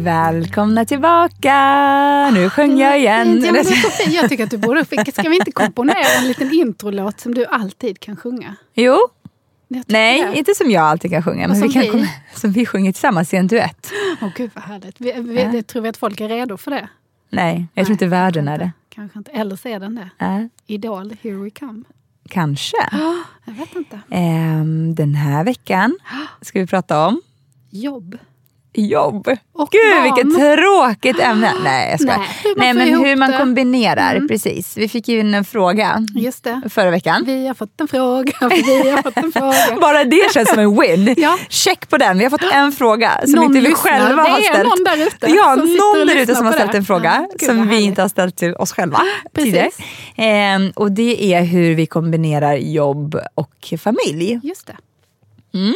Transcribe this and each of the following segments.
Välkomna tillbaka! Nu sjöng jag igen. Ja, men. Jag tycker att du borde Ska vi inte komponera en liten introlåt som du alltid kan sjunga? Jo, nej, det. inte som jag alltid kan sjunga, men som vi kan vi. komma, som vi sjunger tillsammans i en duett. Åh gud vad härligt. Vi, vi, det, tror vi att folk är redo för det? Nej, jag tror inte världen är det. Kanske inte. Eller så är den det. Äh, Idol, here we come. kanske. Jag vet inte. Ehm, den här veckan ska vi prata om Jobb. Jobb. Och Gud, barn. vilket tråkigt ämne! Nej, jag skojar. Nej, hur Nej, men hur man det. kombinerar, precis. Vi fick ju in en fråga Just det. förra veckan. Vi har fått en fråga. Vi har fått en fråga. Bara det känns som en win. Ja. Check på den. Vi har fått en fråga som Någon inte vi lyssnar. själva Det har är ställt. någon där ute Ja, någon där ute som har ställt det. en fråga Ja, som vi inte har ställt till oss själva Precis. tidigare. Ehm, och det är hur vi kombinerar jobb och familj. Just det. Mm.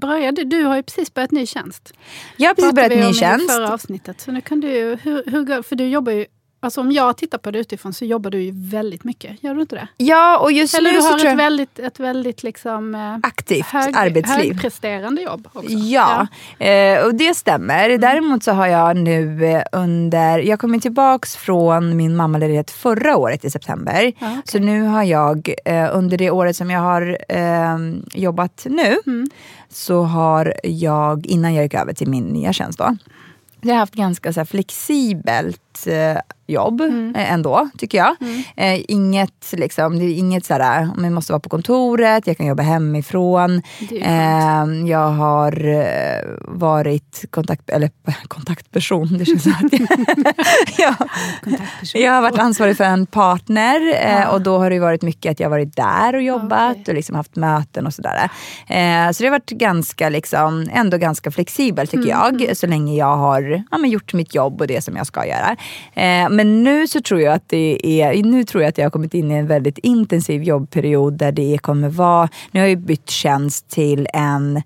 Började, du har ju precis börjat ny tjänst. Jag har precis börjat ny tjänst. förra avsnittet. Så nu kan du, hur, hur, för du jobbar ju, alltså om jag tittar på det utifrån så jobbar du ju väldigt mycket. Gör du inte det? Ja, och just Eller nu du har ett väldigt, ett väldigt liksom, eh, Aktivt hög, arbetsliv. högpresterande jobb också. Ja, eh, och det stämmer. Mm. Däremot så har jag nu eh, under... Jag kom ju tillbaks från min mammaledighet förra året i september. Ja, okej. Så nu har jag under det året som jag har eh, jobbat nu Mm. så har jag, innan jag gick över till min nya tjänst då, jag har haft ganska så här, flexibelt eh, jobb Mm. eh, ändå, tycker jag. Eh, inget, liksom, det är inget så här, om jag måste vara på kontoret, jag kan jobba hemifrån. Det är ju skönt. Eh, jag har eh, varit kontakt, eller, kontaktperson, det känns som att jag, jag, jag har varit ansvarig för en partner eh, Ja. och då har det varit mycket att jag varit där och jobbat Okej. och liksom haft möten och sådär. Eh, så det har varit ganska, liksom, ändå ganska flexibelt tycker Mm, jag, så länge jag har ja, men gjort mitt jobb och det som jag ska göra. Eh, men nu så tror jag att det är, nu tror jag att jag har kommit in i en väldigt intensiv jobbperiod där det kommer vara, nu har jag ju bytt tjänst till en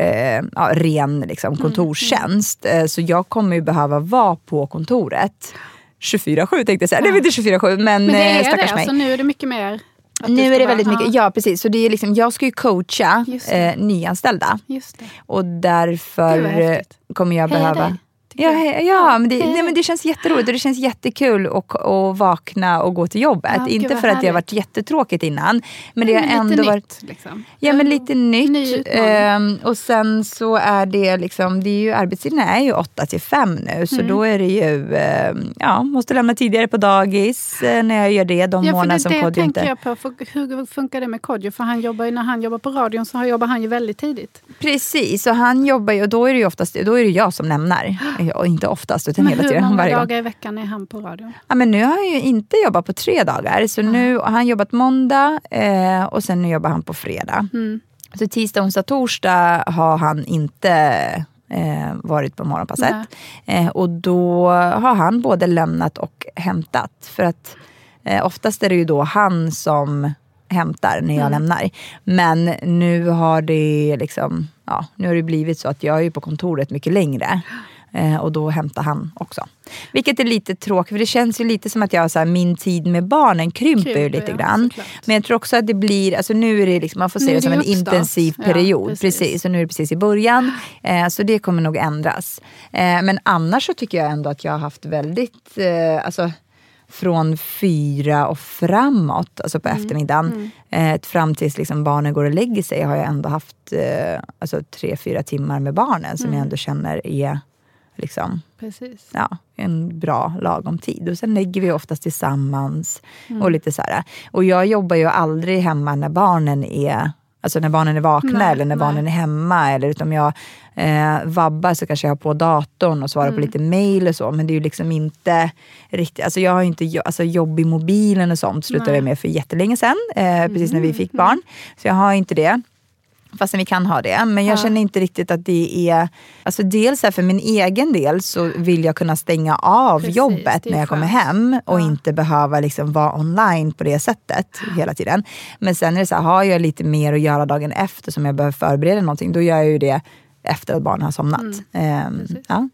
eh, ja, ren liksom, kontorstjänst. Eh, så jag kommer ju behöva vara på kontoret 24-7 tänkte jag säga. Det är inte 24-7 men, Men det eh, är det, stackars mig. alltså nu är det mycket mer... Nu är det väldigt mycket, ja precis. Så det är liksom, jag ska ju coacha det. eh, nyanställda. Det. Och därför kommer jag behöva... Ja, ja men, det, nej, men det känns jätteroligt och det känns jättekul att, att vakna och gå till jobbet. Ja, Inte för att det har varit jättetråkigt innan. Men det har ändå lite varit... nytt, liksom. Ja men lite Ny nytt. Ehm, och sen så är det liksom, det är ju, arbetstiden är ju 8 till 5 nu. Så Mm. då är det ju, ehm, ja, måste lämna tidigare på dagis eh, när jag gör det. De Ja, för månader det, som det Kodjo tänker inte... jag på. För hur funkar det med Kodjo? För han jobbar, ju- när han jobbar på radion så jobbar han ju väldigt tidigt. Precis, och han jobbar ju, och då är det ju oftast då är det jag som lämnar. Ja, inte oftast, utan Men hela hur tiden. många Varje gång. dagar i veckan är han på radion? Ja, men nu har han ju inte jobbat på tre dagar. Så nu har han jobbat måndag eh, och sen nu jobbar han på fredag. Mm. Så tisdag, onsdag, torsdag har han inte eh, varit på morgonpasset. Eh, och då har han både lämnat och hämtat. För att eh, oftast är det ju då han som hämtar när jag lämnar. Men nu har det liksom, ja, nu har det blivit så att jag är på kontoret mycket längre. Eh, och då hämtar han också. Vilket är lite tråkigt, för det känns ju lite som att jag, så här, min tid med barnen krymper, Krymper, lite ja, grann. såklart. Men jag tror också att det blir, alltså nu är det liksom, man får se är det som det en uppstart. intensiv Ja, period. precis. precis. Och nu är det precis i början. Eh, så det kommer nog ändras. Eh, men annars så tycker jag ändå att jag har haft väldigt, eh, alltså från fyra och framåt, alltså på eftermiddagen, eh, fram tills liksom barnen går och lägger sig, har jag ändå haft eh, alltså tre, fyra timmar med barnen som jag ändå känner är liksom, Precis. ja, en bra lagom tid. Och sen lägger vi oftast tillsammans. Och lite så här. Och jag jobbar ju aldrig hemma när barnen är Alltså när barnen är vakna Nej, eller när nej. barnen är hemma. Eller utom jag eh, vabbar så kanske jag har på datorn och svarar Mm. på lite mail och så. Men det är ju liksom inte riktigt, alltså jag har inte jo- alltså jobb i mobilen och sånt slutade jag med för jättelänge sedan. Eh, precis när vi Mm. fick barn. Så jag har inte det. Fastän vi kan ha det. Men jag känner inte riktigt att det är... Alltså dels här för min egen del så vill jag kunna stänga av Precis, jobbet när jag kommer hem och Ja. inte behöva liksom vara online på det sättet hela tiden. Men sen är det så här, har jag lite mer att göra dagen efter som jag behöver förbereda någonting, då gör jag ju det efter att barnen har somnat. Mm. Ehm, ja.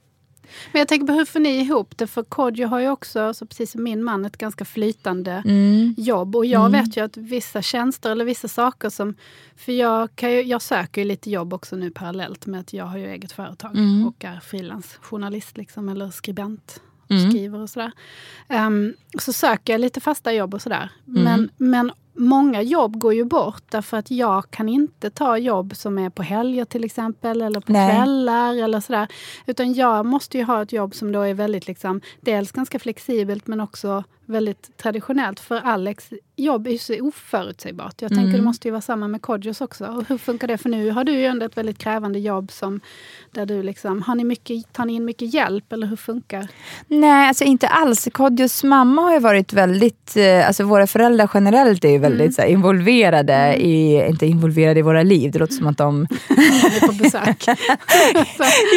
Men jag tänker på hur får ni ihop det? För Kodjo har ju också, så precis som min man, ett ganska flytande Mm. jobb. Och jag vet ju att vissa tjänster eller vissa saker som... För jag, kan ju, jag söker ju lite jobb också nu parallellt med att jag har ju eget företag Mm. och är frilansjournalist liksom, eller skribent. Och Mm. skriver och sådär. Ehm, så söker jag lite fasta jobb och sådär. Mm. Men, men många jobb går ju bort därför att jag kan inte ta jobb som är på helger till exempel eller på Nej. kvällar eller sådär. Utan jag måste ju ha ett jobb som då är väldigt liksom, dels ganska flexibelt men också väldigt traditionellt. För Alex jobb är ju så oförutsägbart. Jag tänker det måste ju vara samma med Kodjos också. Och hur funkar det? För nu har du ju ändå ett väldigt krävande jobb som där du liksom, har ni mycket, tar ni in mycket hjälp eller hur funkar? Nej, alltså inte alls. Kodjos mamma har ju varit väldigt, eh, alltså våra föräldrar generellt är ju väldigt Mm. så här, involverade i, inte involverade i våra liv, det låter som att de är på besök.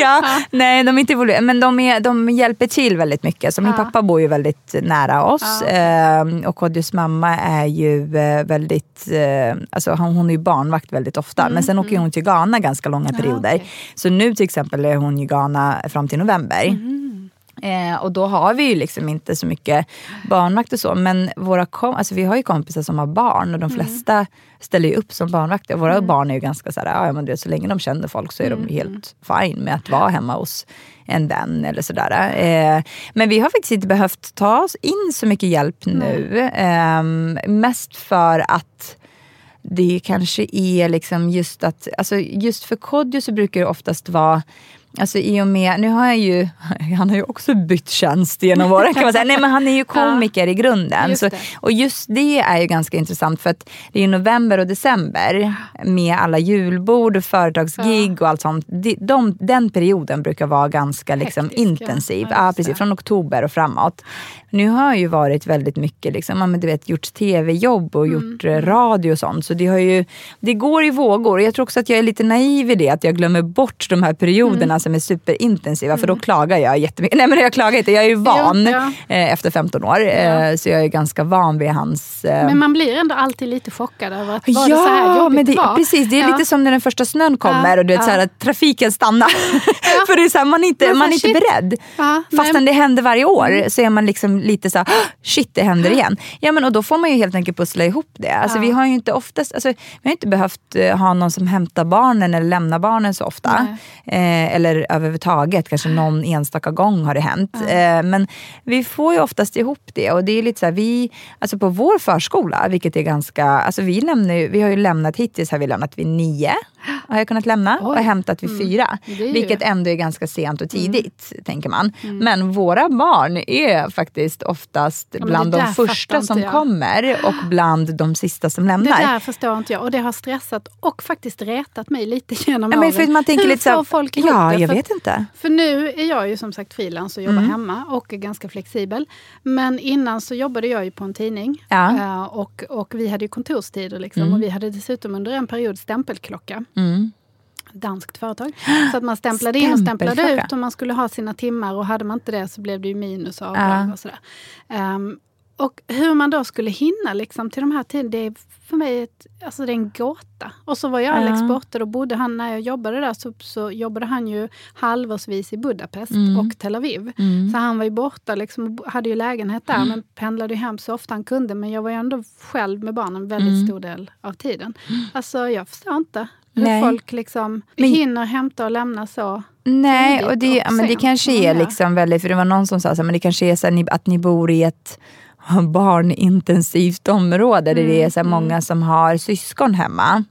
Ja, nej de är inte involverade, men de, är, de hjälper till väldigt mycket. Så min pappa bor ju väldigt nära oss ehm, och Kodjos mamma är ju eh, väldigt, eh, alltså hon, hon är ju barnvakt väldigt ofta. Men sen åker ju hon till Ghana ganska långa Mm, perioder. okej. Så nu till exempel är hon i Ghana fram till november. Mm. Eh, och då har vi ju liksom inte så mycket barnvakt och så. Men våra kom- alltså vi har ju kompisar som har barn och de flesta ställer ju upp som barnvakter. Våra barn är ju ganska så här, ja men du vet, så länge de känner folk så är de helt fine med att vara hemma hos en vän eller sådär. Eh, men vi har faktiskt inte behövt ta oss in så mycket hjälp nu. Ehm, mest för att det kanske är liksom just att, alltså just för Kodjo så brukar det oftast vara Alltså i och med, nu har jag ju, han har ju också bytt tjänst genom åren kan man säga. Nej men han är ju komiker i grunden. Just Så, och just det är ju ganska intressant för att det är november och december med alla julbord och företagsgig och allt sånt. De, de, den perioden brukar vara ganska liksom Hektisk, ja. intensiv. Ja, Ja, precis, från oktober och framåt. Nu har jag ju varit väldigt mycket, liksom, ja, du vet, gjort tv-jobb och Mm, gjort eh, radio och sånt. Så det, har ju, det går i vågor. Jag tror också att jag är lite naiv i det, att jag glömmer bort de här perioderna Mm. Som är superintensiva. För då klagar jag jättemycket. Nej men jag klagar inte, jag är ju van ja. eh, efter 15 år. Eh, så jag är ganska van vid hans... Eh, Men man blir ändå alltid lite chockad över att var det så här jobbigt men det, var. precis. Det är Ja. lite som när den första snön kommer Ja, och du vet, ja. så här, att trafiken stannar. För det är så här, man är inte, Men man är inte beredd. Ja, Fastän. Mm. det händer varje år så är man liksom lite så här, "Åh, shit det händer igen. Ja, men, och då får man ju helt enkelt pussla ihop det. Alltså, Ja. Vi har ju inte oftast, alltså, vi har inte behövt eh, ha någon som hämtar barnen eller lämnar barnen så ofta. Eh, eller överhuvudtaget, kanske någon enstaka gång har det hänt. Eh, men vi får ju oftast ihop det. Och det är lite så här, vi, alltså på vår förskola, vilket är ganska, alltså vi, lämnar ju, vi har ju lämnat hittills har vi lämnat vid nio. Har jag kunnat lämna och Oj. hämtat vid fyra. Det är ju- Vilket ändå är ganska sent och tidigt, tänker man. Men våra barn är faktiskt oftast men bland det de första som jag. kommer och bland de sista som Det lämnar. där förstår inte jag. Och det har stressat och faktiskt retat mig lite genom Ja, åren. men för att man tänker Hur lite så får folk ihop Ja, det? Jag För- vet inte. För nu är jag ju som sagt frilans och jobbar Mm. hemma och är ganska flexibel. Men innan så jobbade jag ju på en tidning. Ja. Mm. Eh, och, och vi hade ju kontorstider liksom. Och vi hade dessutom under en period stämpelklocka. Danskt företag. Så att man stämplade in och stämplade ut och man skulle ha sina timmar och hade man inte det så blev det ju minus avdrag Ja. och sådär. Ehm, och hur man då skulle hinna liksom till de här tiderna, det är för mig ett, alltså det är en gåta. Och så var ju Alex Ja. borta, då bodde han, när jag jobbade där så, så jobbade han ju halvårsvis i Budapest Mm. och Tel Aviv. Så han var ju borta, liksom, hade ju lägenhet där men pendlade hem så ofta han kunde. Men jag var ju ändå själv med barnen väldigt Mm. stor del av tiden. Alltså jag förstår inte hur Nej. folk liksom Men- hinner hämta och lämna så. Nej, och det, och ja, men det kanske är liksom väldigt, för det var någon som sa så här, men det kanske är så här, att ni bor i ett barnintensivt område där det är så Mm, många som har syskon hemma.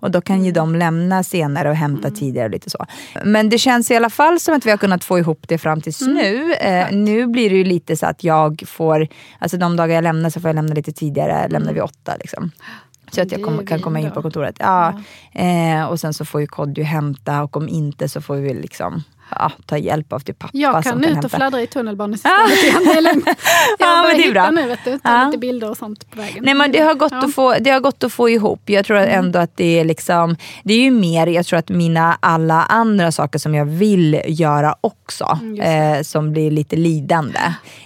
Och då kan ju de lämna senare och hämta Mm. tidigare och lite så. Men det känns i alla fall som att vi har kunnat få ihop det fram tills Mm. nu. Eh, nu blir det ju lite så att jag får, alltså de dagar jag lämnar så får jag lämna lite tidigare, lämnar Mm. vi åtta liksom. Så att jag kom, kan komma in på kontoret. Ja. Eh, och sen så får ju Kodjo hämta och om inte så får vi liksom ja, ta hjälp av typ pappa Jag kan kan ut och fladdra i tunnelbanesystemet igen. Det är lugnt. Jag Ja, men det är hitta bra. nu, vet du. Ta Ja. lite bilder och sånt på vägen. Nej men det har gått, Ja. Mm. att, få, det har gått att få ihop. Jag tror ändå att det är liksom, det är ju mer, jag tror att mina alla andra saker som jag vill göra också, Mm, eh, som blir lite lidande.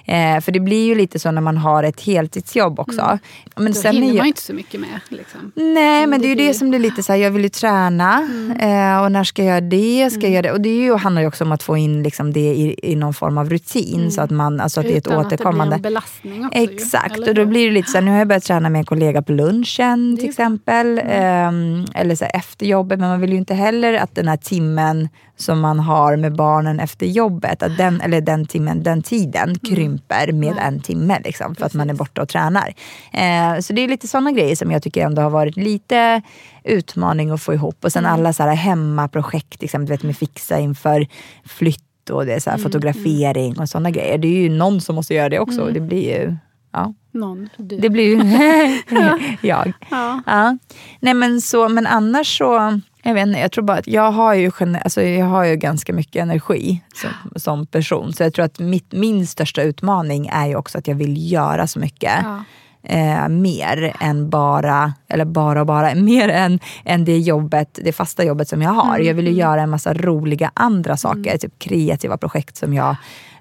Eh, för det blir ju lite så när man har ett heltidsjobb också. Men Mm. Då sen hinner man ju inte så mycket mer. Liksom. Nej men det är ju det det som blir lite så här, jag vill ju träna eh, och när ska jag göra det? Ska jag göra det? Och det är ju, handlar ju också om att få in liksom det i, i någon form av rutin så att, man, alltså att det är ett Utan återkommande. att det blir en belastning också. ju, Exakt, eller och då blir det lite så här, nu har jag börjat träna med en kollega på lunchen till exempel. Ehm, eller så här, efter jobbet, men man vill ju inte heller att den här timmen som man har med barnen efter jobbet, att den, eller den timmen, den tiden krymper med en timme liksom, för att man är borta och tränar. Eh, så det är lite sådana grejer som jag tycker ändå har varit lite utmaning att få ihop. Och sen alla så här hemmaprojekt, liksom, du vet med fixa inför flytt och det så här, fotografering och sådana grejer. Det är ju någon som måste göra det också. Det blir ju... Ja. Någon, du. Det blir ju jag. Ja. Ja. Nej men så, men annars så, jag vet inte, jag tror bara att jag har ju, alltså jag har ju ganska mycket energi som, som person. Så jag tror att mitt, min största utmaning är ju också att jag vill göra så mycket. Ja. Eh, mer än bara, eller bara och bara, mer än, än det jobbet, det fasta jobbet som jag har. Jag vill ju göra en massa roliga andra saker, typ kreativa projekt som jag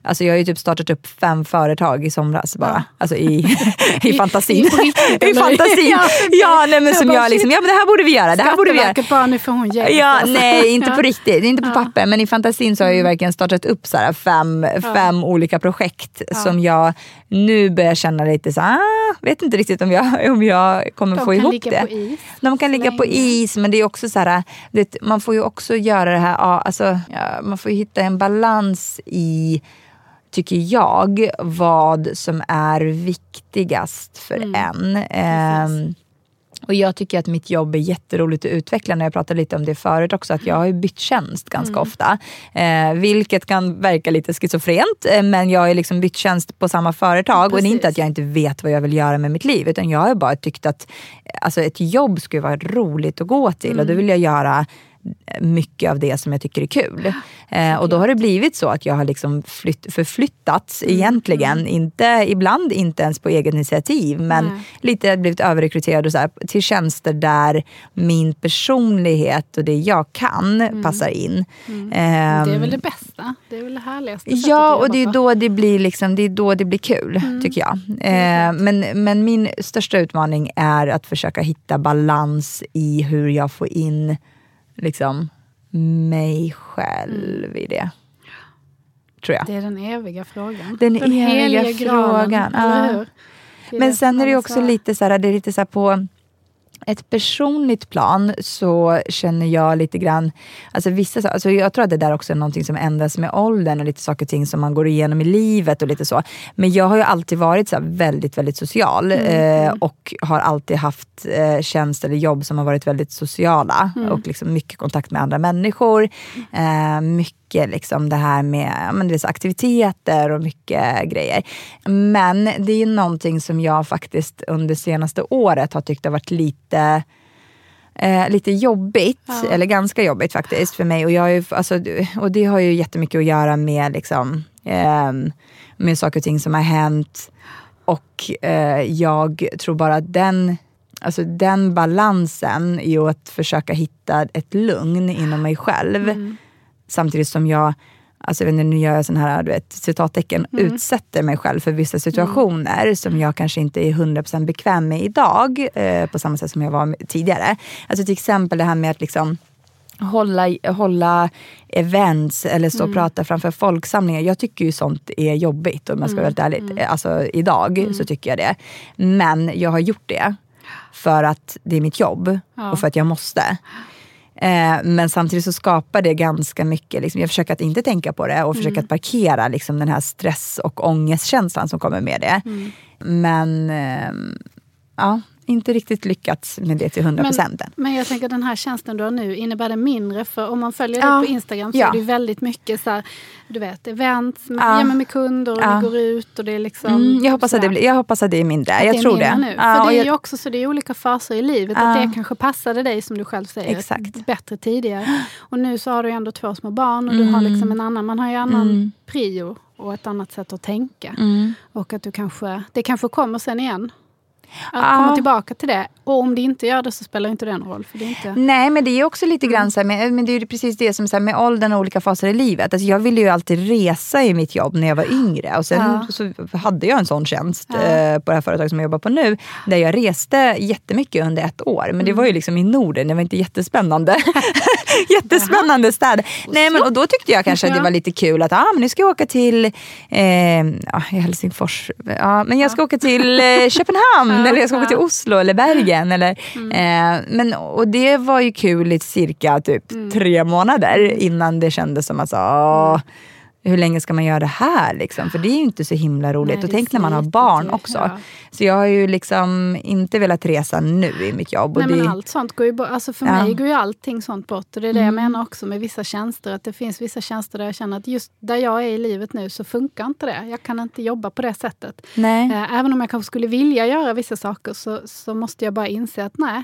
Alltså jag har ju typ startat upp fem företag i somras bara. Alltså i, i fantasin. I- I eller? fantasin. Ja, Ja, nej, men Jag som bara, jag liksom, ja men det här borde vi göra, det här borde vi göra. Bara, nu får hon hjälp. Ja, alltså. nej, inte på Ja. riktigt. Inte på papper. Men i fantasin så har jag ju verkligen startat upp så här fem, fem olika projekt som jag nu börjar känna lite så ah, vet inte riktigt om jag, om jag kommer De få kan ihop ligga det. på is De kan ligga på is, men det är också så här, det, man får ju också göra det här, ja, alltså, ja, man får ju hitta en balans i tycker jag, vad som är viktigast för Mm. en. Ehm, och jag tycker att mitt jobb är jätteroligt att utveckla. När jag pratade lite om det förut också, att jag har bytt tjänst ganska Mm. ofta. Eh, vilket kan verka lite schizofrent, eh, men jag har liksom bytt tjänst på samma företag. Och det är inte Precis. att jag inte vet vad jag vill göra med mitt liv, utan jag har bara tyckt att alltså, ett jobb skulle vara roligt att gå till. Och Mm. då vill jag göra mycket av det som jag tycker är kul. Eh, och då har det blivit så att jag har liksom flytt, förflyttats Mm, egentligen. Inte, ibland inte ens på eget initiativ, men Nej. lite blivit överrekryterad och så här, till tjänster där min personlighet och det jag kan passar in. Mm. Ehm, Det är väl det bästa. Det är väl det härligaste Ja, och det är då det blir, liksom, det är, då det blir kul, Mm. tycker jag. Eh, men, men min största utmaning är att försöka hitta balans i hur jag får in liksom, mig själv i det. Tror jag. Det är den eviga frågan. Den eviga heliga frågan, granen, ja. Men sen är det också lite så här, det är lite så på ett personligt plan så känner jag lite grann, alltså vissa, sa- alltså jag tror att det där också är någonting som ändras med åldern och lite saker och ting som man går igenom i livet och lite så. Men jag har ju alltid varit så väldigt, väldigt social eh, och har alltid haft eh, tjänst eller jobb som har varit väldigt sociala och liksom mycket kontakt med andra människor. Eh, mycket liksom det här med ja, men det är aktiviteter och mycket grejer. Men det är någonting som jag faktiskt under senaste året har tyckt har varit lite Eh, lite jobbigt, eller ganska jobbigt faktiskt för mig. Och, jag ju, alltså, och det har ju jättemycket att göra med, liksom, ehm, med saker och ting som har hänt. Och eh, jag tror bara att den, alltså, den balansen i att försöka hitta ett lugn inom mig själv. Samtidigt som jag, alltså, jag vet inte, nu gör jag sån här du vet, citattecken, utsätter mig själv för vissa situationer som jag kanske inte är 100% bekväm med idag, eh, på samma sätt som jag var tidigare. Alltså till exempel det här med att liksom hålla, hålla events eller stå och prata framför folksamlingar. Jag tycker ju sånt är jobbigt om jag ska vara helt ärlig. Alltså idag så tycker jag det. Men jag har gjort det för att det är mitt jobb och för att jag måste. Eh, men samtidigt så skapar det ganska mycket, liksom, jag försöker att inte tänka på det och försöker att parkera liksom, den här stress och ångestkänslan som kommer med det. Men ehm, ja, inte riktigt lyckats med det till 100 procent. Men jag tänker den här tjänsten du har nu, innebär det mindre? För om man följer Ja. dig på Instagram så Ja. är det väldigt mycket så här, du vet, events med, Ja. med kunder och Ja. ni går ut och det är liksom... Mm, jag, hoppas att det blir, jag hoppas att det är mindre. Att jag är tror mindre det. Nu. För det är jag- ju också så det är olika faser i livet. Att det kanske passade dig som du själv säger Exakt. bättre tidigare. Och nu så har du ändå två små barn och du har Mm. liksom en annan, man har ju annan prio och ett annat sätt att tänka. Mm. Och att du kanske, det kanske kommer sen igen. Att Ja. komma tillbaka till det. Och om det inte gör det så spelar inte det någon roll. För det inte... Nej, men det är också lite grann så här, med, men det är precis det som så här, med åldern och olika faser i livet. Alltså, jag ville ju alltid resa i mitt jobb när jag var yngre. Och sen Ja. så hade jag en sån tjänst Ja. eh, på det här företaget som jag jobbar på nu. Där jag reste jättemycket under ett år. Men det var ju liksom i Norden, det var inte jättespännande. jättespännande städer. Nej, men, och då tyckte jag kanske att det Ja. var lite kul att ah, men nu ska jag åka till eh, ja, Helsingfors. Ja, men jag ska åka till eh, Köpenhamn eller jag ska åka till Oslo eller Bergen. Eller, eh, men, och det var ju kul i cirka typ tre månader innan det kändes som att åh, hur länge ska man göra det här? Liksom? För det är ju inte så himla roligt. Nej, och tänk när man har barn också. Ja. Så jag har ju liksom inte velat resa nu i mitt jobb. Nej, men det, allt sånt går ju bort. Alltså för Ja. Mm. mig går ju allting sånt bort. Och det är det jag menar också med vissa tjänster. Att det finns vissa tjänster där jag känner att just där jag är i livet nu så funkar inte det. Jag kan inte jobba på det sättet. nej. Eh, Även om jag kanske skulle vilja göra vissa saker så, så måste jag bara inse att nej.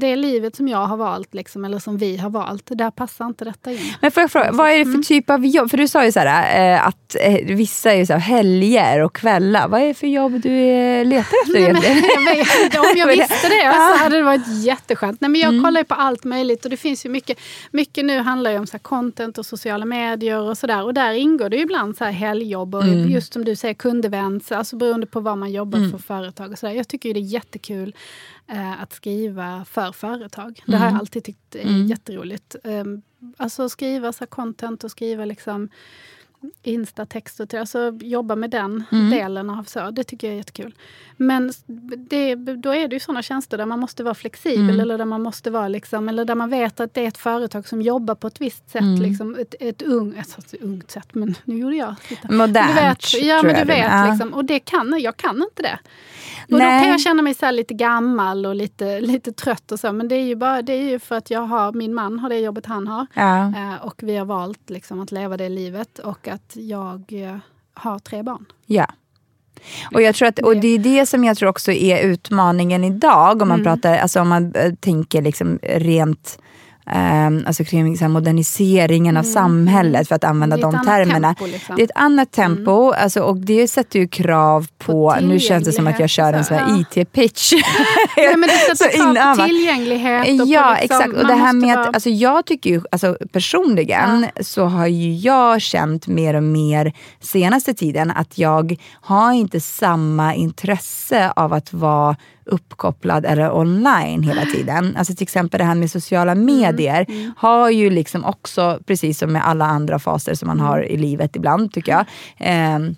Det livet som jag har valt, liksom, eller som vi har valt, där passar inte detta in. Men får jag fråga, vad är det för typ av jobb? För du sa ju så här, eh, att eh, vissa är så här, helger och kvällar. Vad är det för jobb du eh, letar efter egentligen? om jag visste det. Mm. så hade det varit jätteskönt. Nej, men jag kollar ju på allt möjligt och det finns ju mycket. Mycket nu handlar ju om så här content och sociala medier och sådär. Och där ingår det ju ibland så här helgjobb och Mm. just som du säger kundevents. Alltså beroende på vad man jobbar för företag och sådär. Jag tycker ju det är jättekul att skriva för företag. Det har Mm. jag alltid tyckt är jätteroligt. Um, alltså skriva så content och skriva liksom Insta-texter till, alltså jobba med den Mm. delen av så. Det tycker jag är jättekul. Men det, då är det ju sådana tjänster där man måste vara flexibel Mm. eller där man måste vara liksom, eller där man vet att det är ett företag som jobbar på ett visst sätt. Mm. Liksom, ett, ett, ung, ett, ett ungt sätt, men nu gjorde jag lite. Modernt, Du vet, ja, men du vet, ja. liksom, och det kan jag kan inte det. Och då Nej. kan jag känna mig så lite gammal och lite, lite trött och så. Men det är ju bara det är ju för att jag har, min man har det jobbet han har. Ja. Eh, och vi har valt liksom att leva det livet och att jag eh, har tre barn. Ja. Och, jag tror att, och det är det som jag tror också är utmaningen idag. Om man, pratar, alltså om man eh, tänker liksom rent Um, alltså kring så moderniseringen av samhället, för att använda de termerna. tempo, liksom. Det är ett annat tempo alltså, och det sätter ju krav på, nu känns det som att jag kör en sån här Ja. IT-pitch. Nej, men det sätter krav på tillgänglighet. Och Ja, på liksom, exakt. Och det här med vara- att, alltså jag tycker ju, alltså personligen så har ju jag känt mer och mer senaste tiden att jag har inte samma intresse av att vara uppkopplad eller online hela tiden. Alltså till exempel det här med sociala Mm, medier har ju liksom också, precis som med alla andra faser som man har i livet ibland tycker jag, ehm,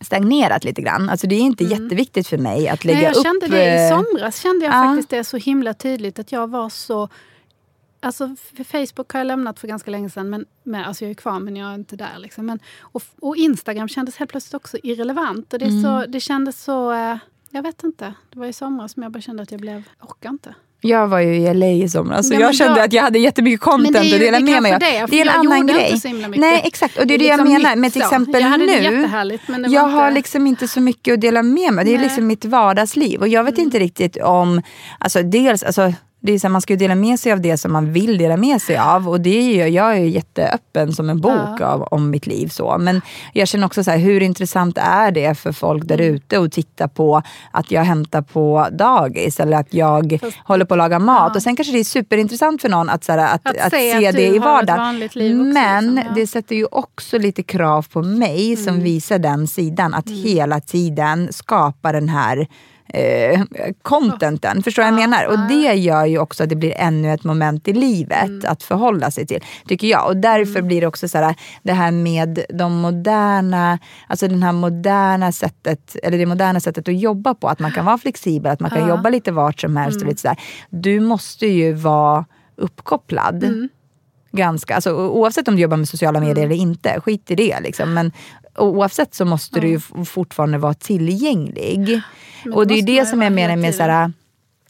stagnerat lite grann. Alltså det är inte jätteviktigt för mig att lägga Nej, jag upp... kände det i eh, somras kände jag ja. faktiskt det så himla tydligt att jag var så Alltså, för Facebook har jag lämnat för ganska länge sedan. Men, men, alltså jag är kvar men jag är inte där. Liksom. Men, och, och Instagram kändes helt plötsligt också irrelevant. Och det, är Mm. så, det kändes så... Jag vet inte. Det var i somras som jag bara kände att jag blev... Orkar inte. Jag var ju i LA i somras så Ja, jag kände då- att jag hade jättemycket content att dela med mig av. det, Det är en jag annan grej. inte så himla mycket. Nej exakt och det är det, Det är jag liksom menar. Men till exempel Jag nu, jag inte- har liksom inte så mycket att dela med mig Det är Nej. Mm. liksom mitt vardagsliv. Och jag vet inte riktigt om, alltså dels, alltså, det är så här, man ska ju dela med sig av det som man vill dela med sig av. Och det är ju, jag är ju jätteöppen som en bok av, om mitt liv. så. Men jag känner också så här, hur intressant är det för folk där Mm. ute att titta på att jag hämtar på dagis eller att jag håller på att laga mat. Och sen kanske det är superintressant för någon att, så här, att, Att att, se se att det i vardagen. Men liksom, ja. det sätter ju också lite krav på mig Mm. som visar den sidan. Att hela tiden skapa den här eh, contenten. Förstår du vad jag menar? Och det gör ju också att det blir ännu ett moment i livet Mm. att förhålla sig till. Tycker jag. Och därför blir det också så här, det här med de moderna, alltså den här moderna sättet, eller det moderna sättet att jobba på. Att man kan vara flexibel, att man kan jobba lite vart som helst. Mm. Och lite så här. Du måste ju vara uppkopplad Mm. Ganska, alltså, oavsett om du jobbar med sociala medier eller inte, skit i det. Liksom. Men oavsett så måste du ju fortfarande vara tillgänglig. Men Och det är ju det som jag menar med såhär,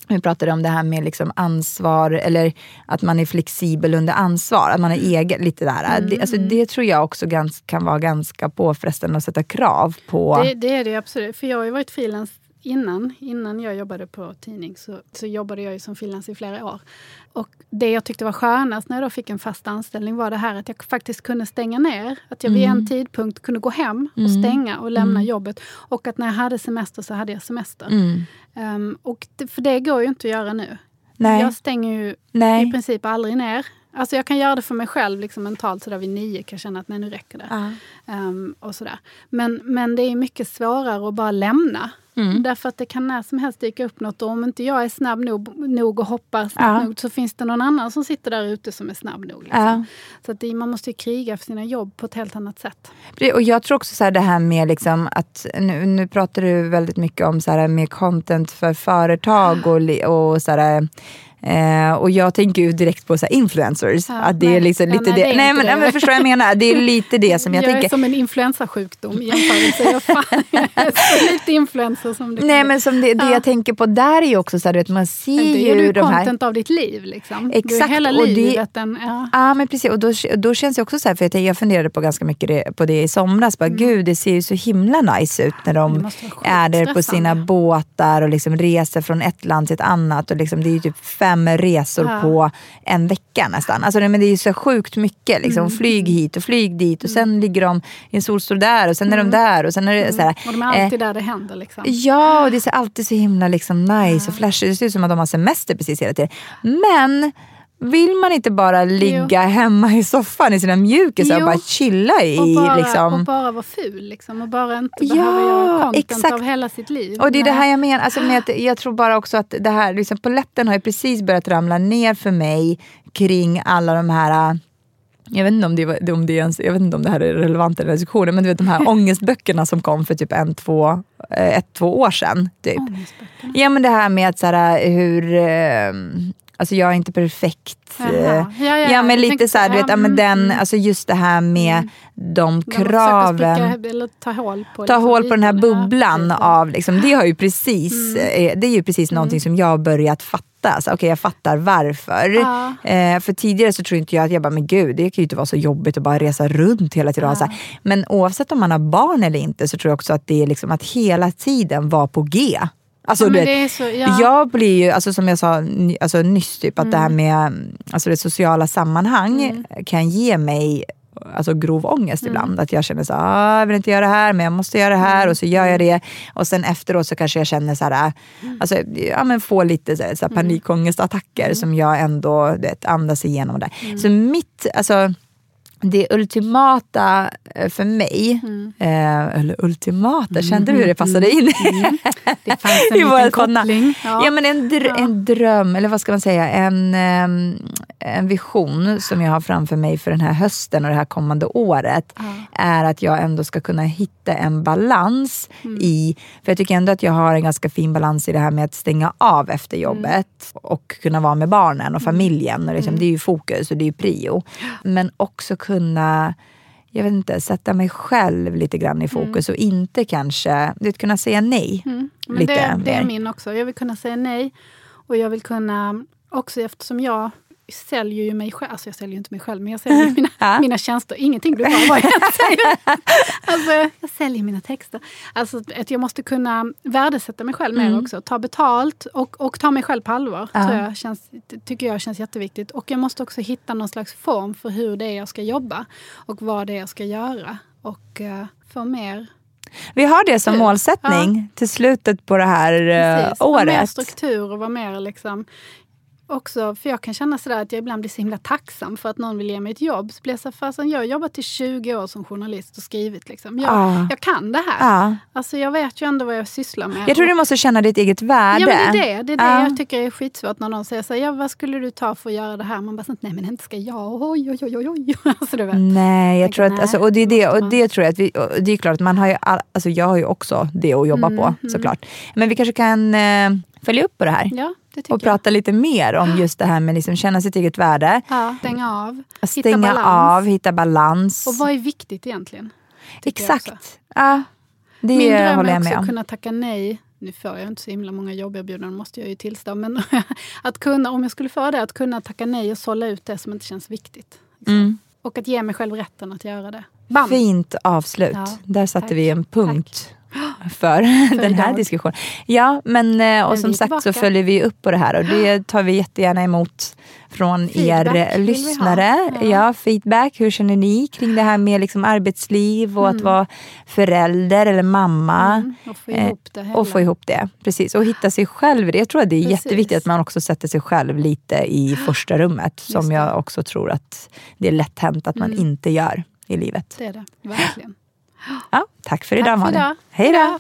vi pratade om det här med liksom ansvar, eller att man är flexibel under ansvar, att man är egen, lite där. Det, alltså, Mm. det tror jag också gans, kan vara ganska påfrestande att sätta krav på. Det, det är det absolut. För jag har ju varit frilans innan. Innan jag jobbade på tidning så, så jobbade jag ju som frilans i flera år. Och det jag tyckte var skönast när jag fick en fast anställning var det här att jag faktiskt kunde stänga ner. Att jag vid Mm. en tidpunkt kunde gå hem och stänga och lämna jobbet. Och att när jag hade semester så hade jag semester. Mm. Ehm, och det, för det går ju inte att göra nu. Nej. Jag stänger ju Nej. i princip aldrig ner. Alltså jag kan göra det för mig själv liksom mentalt sådär vid nio kan jag känna att nej nu räcker det. Ja. Ehm, och sådär. Men, men det är mycket svårare att bara lämna. Mm. Därför att det kan när som helst dyka upp något och om inte jag är snabb nog, nog och hoppar snabbt Ja. nog så finns det någon annan som sitter där ute som är snabb nog. Liksom. Ja. Så att det, man måste ju kriga för sina jobb på ett helt annat sätt. Och jag tror också så här det här med liksom att, nu, nu pratar du väldigt mycket om så här med content för företag och, och så här, Eh, och jag tänker ju direkt på så influencers. Ja, att det är nej. liksom Ja, lite nej, det. det är nej, men, det. nej, men förstår jag menar? Det är lite det som jag, Jag, tänker. är som en influensasjukdom i jämförelse. Jag, fan, jag är så lite influencer som det Nej kan men som det, det Ja. jag tänker på där är ju också så här, du vet, man ser Men det är ju ju de här... content av ditt liv. Liksom. du är Exakt, hela och det- livet en... Ja. Ja men precis, och då, då känns det också så här, för jag, jag funderade på ganska mycket det, på det i somras. Bara, Gud, det ser ju så himla nice ut när Mm. Det de är där på sina båtar och liksom reser från ett land till ett annat. Och liksom, det är ju typ fem resor Ja. på en vecka nästan. Alltså, men det är så sjukt mycket. Liksom. Mm. Flyg hit och flyg dit och sen ligger de i en solstol där och sen är de där. Och sen är det så här, Mm. Och de är eh, alltid där det händer. Liksom. Ja, och det ser alltid så himla liksom nice och flashigt Det ser ut som att de har semester precis hela tiden. Men vill man inte bara ligga hemma i soffan i sina mjukisar och Jo. bara chilla i... Och bara, liksom. och bara vara ful liksom. Och bara inte Ja, behöva göra content exakt. av hela sitt liv. Och det är det Nej. här jag menar, alltså med att jag tror bara också att det här, liksom polletten har ju precis börjat ramla ner för mig kring alla de här jag vet, inte om det, om det ens, jag vet inte om det här är relevant i den här diskussionen, men du vet de här ångestböckerna som kom för typ en, två, eh, ett, två år sedan. Typ. Ja men det här med att så här, hur, eh, alltså jag är inte perfekt. Jaha. eh, Ja, ja, ja, jag men lite så här, du vet, ja, ja, men mm, den, mm. alltså just det här med de De kraven. spricka, eller ta hål på, Ta liksom hål på den här. Ja, bubblan precis. av, liksom, det har ju precis, Mm. eh, det är ju precis någonting som jag har börjat fatta. Så, Okej jag fattar varför. Ja. Eh, för tidigare så tror inte jag att jag bara, men gud det kan ju inte vara så jobbigt att bara resa runt hela tiden. här. Men oavsett om man har barn eller inte så tror jag också att det är liksom att hela tiden vara på G. Alltså, Ja, det så, ja. Jag blir ju, alltså, som jag sa alltså, nyss, typ, att det här med alltså, det sociala sammanhang kan ge mig alltså, grov ångest ibland. Att jag känner så ah, jag vill inte göra det här men jag måste göra det här och så gör jag det. Och sen efteråt så kanske jag känner så här, alltså, ja, men får lite så här, så här, panikångestattacker som jag ändå vet, andas igenom. Där. Så mitt, alltså det ultimata eh, för mig, eh, eller ultimata, kände du hur det passade in? Det fanns en liten koppling. Ja. men en, dr- en dröm, eller vad ska man säga, en, en vision som jag har framför mig för den här hösten och det här kommande året är att jag ändå ska kunna hitta en balans i, för jag tycker ändå att jag har en ganska fin balans i det här med att stänga av efter jobbet och kunna vara med barnen och familjen. Och liksom, Det är ju fokus och det är ju prio. Men också kunna jag vet inte, sätta mig själv lite grann i fokus och inte kanske vet, kunna säga nej. Men Lite det, det är min också. Jag vill kunna säga nej. Och jag vill kunna, också eftersom jag säljer ju mig själv, alltså jag säljer ju inte mig själv, men jag säljer mina, Ja. mina tjänster. Ingenting blir bra vad jag säger. Alltså, jag säljer mina texter. Alltså att jag måste kunna värdesätta mig själv mer också. Ta betalt och, och ta mig själv på allvar. Ja. Tror jag känns, tycker jag känns jätteviktigt. Och jag måste också hitta någon slags form för hur det är jag ska jobba. Och vad det är jag ska göra. Och uh, få mer Vi har det som Kul. målsättning till slutet på det här eh, Precis, vara mer året. struktur och vara mer liksom också, för jag kan känna sådär att jag ibland blir så himla tacksam för att någon vill ge mig ett jobb. Så blir jag så fasen, jag har jobbat i 20 år som journalist och skrivit. Liksom. Jag, Ah. jag kan det här. Ja. Alltså, jag vet ju ändå vad jag sysslar med. Jag tror du måste känna ditt eget värde. Ja, men det är det. Det är det Ja. jag tycker är skitsvårt när någon säger så här, ja, vad skulle du ta för att göra det här? Man bara, så, nej men inte ska jag. Oj, oj, oj, oj, oj. Alltså, du vet. Nej, jag Tänker, tror att, nej, alltså, och det är det, och det tror jag att vi, det är klart att man har ju, all, alltså jag har ju också det att jobba Mm, på såklart. Men vi kanske kan eh, följa upp på det här. Ja, och prata lite mer om just det här med liksom känna sitt eget värde. Ja, stänga av. Att hitta stänga balans. av, hitta balans. Och vad är viktigt egentligen? också. Exakt. Ja, det Min dröm håller är jag också med att om. kunna tacka nej. Nu får jag inte så himla många jobberbjudanden, måste jag ju tillstå. Men att kunna, om jag skulle få det, att kunna tacka nej och sålla ut det som inte känns viktigt. liksom. Mm. Och att ge mig själv rätten att göra det. Bam! Fint avslut. Ja, Där satte tack. vi en punkt för den här diskussionen. Ja, men, eh, och Men som sagt så tillbaka. följer vi upp på det här och det tar vi jättegärna emot från Feedback er lyssnare. Ja. Ja. feedback. Hur känner ni kring det här med liksom arbetsliv och Mm. att vara förälder eller mamma? Mm, och få Eh, ihop det hela. Och få ihop det. Precis. Och hitta sig själv det. Jag tror att det är Precis. jätteviktigt att man också sätter sig själv lite i första rummet. Som Just jag också tror att det är lätt hänt att man Mm. inte gör i livet. Det är det, verkligen. Ja, tack för idag Tack för Malin. idag. Hej då!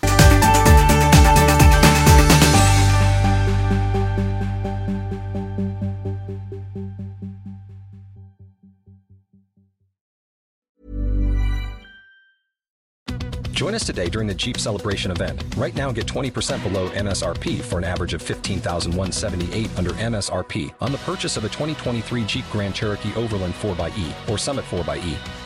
Join us today during the Jeep Celebration event. Right now, get 20% below MSRP for an average of 15178 under MSRP on the purchase of a 2023 Jeep Grand Cherokee Overland 4xE or Summit 4xE.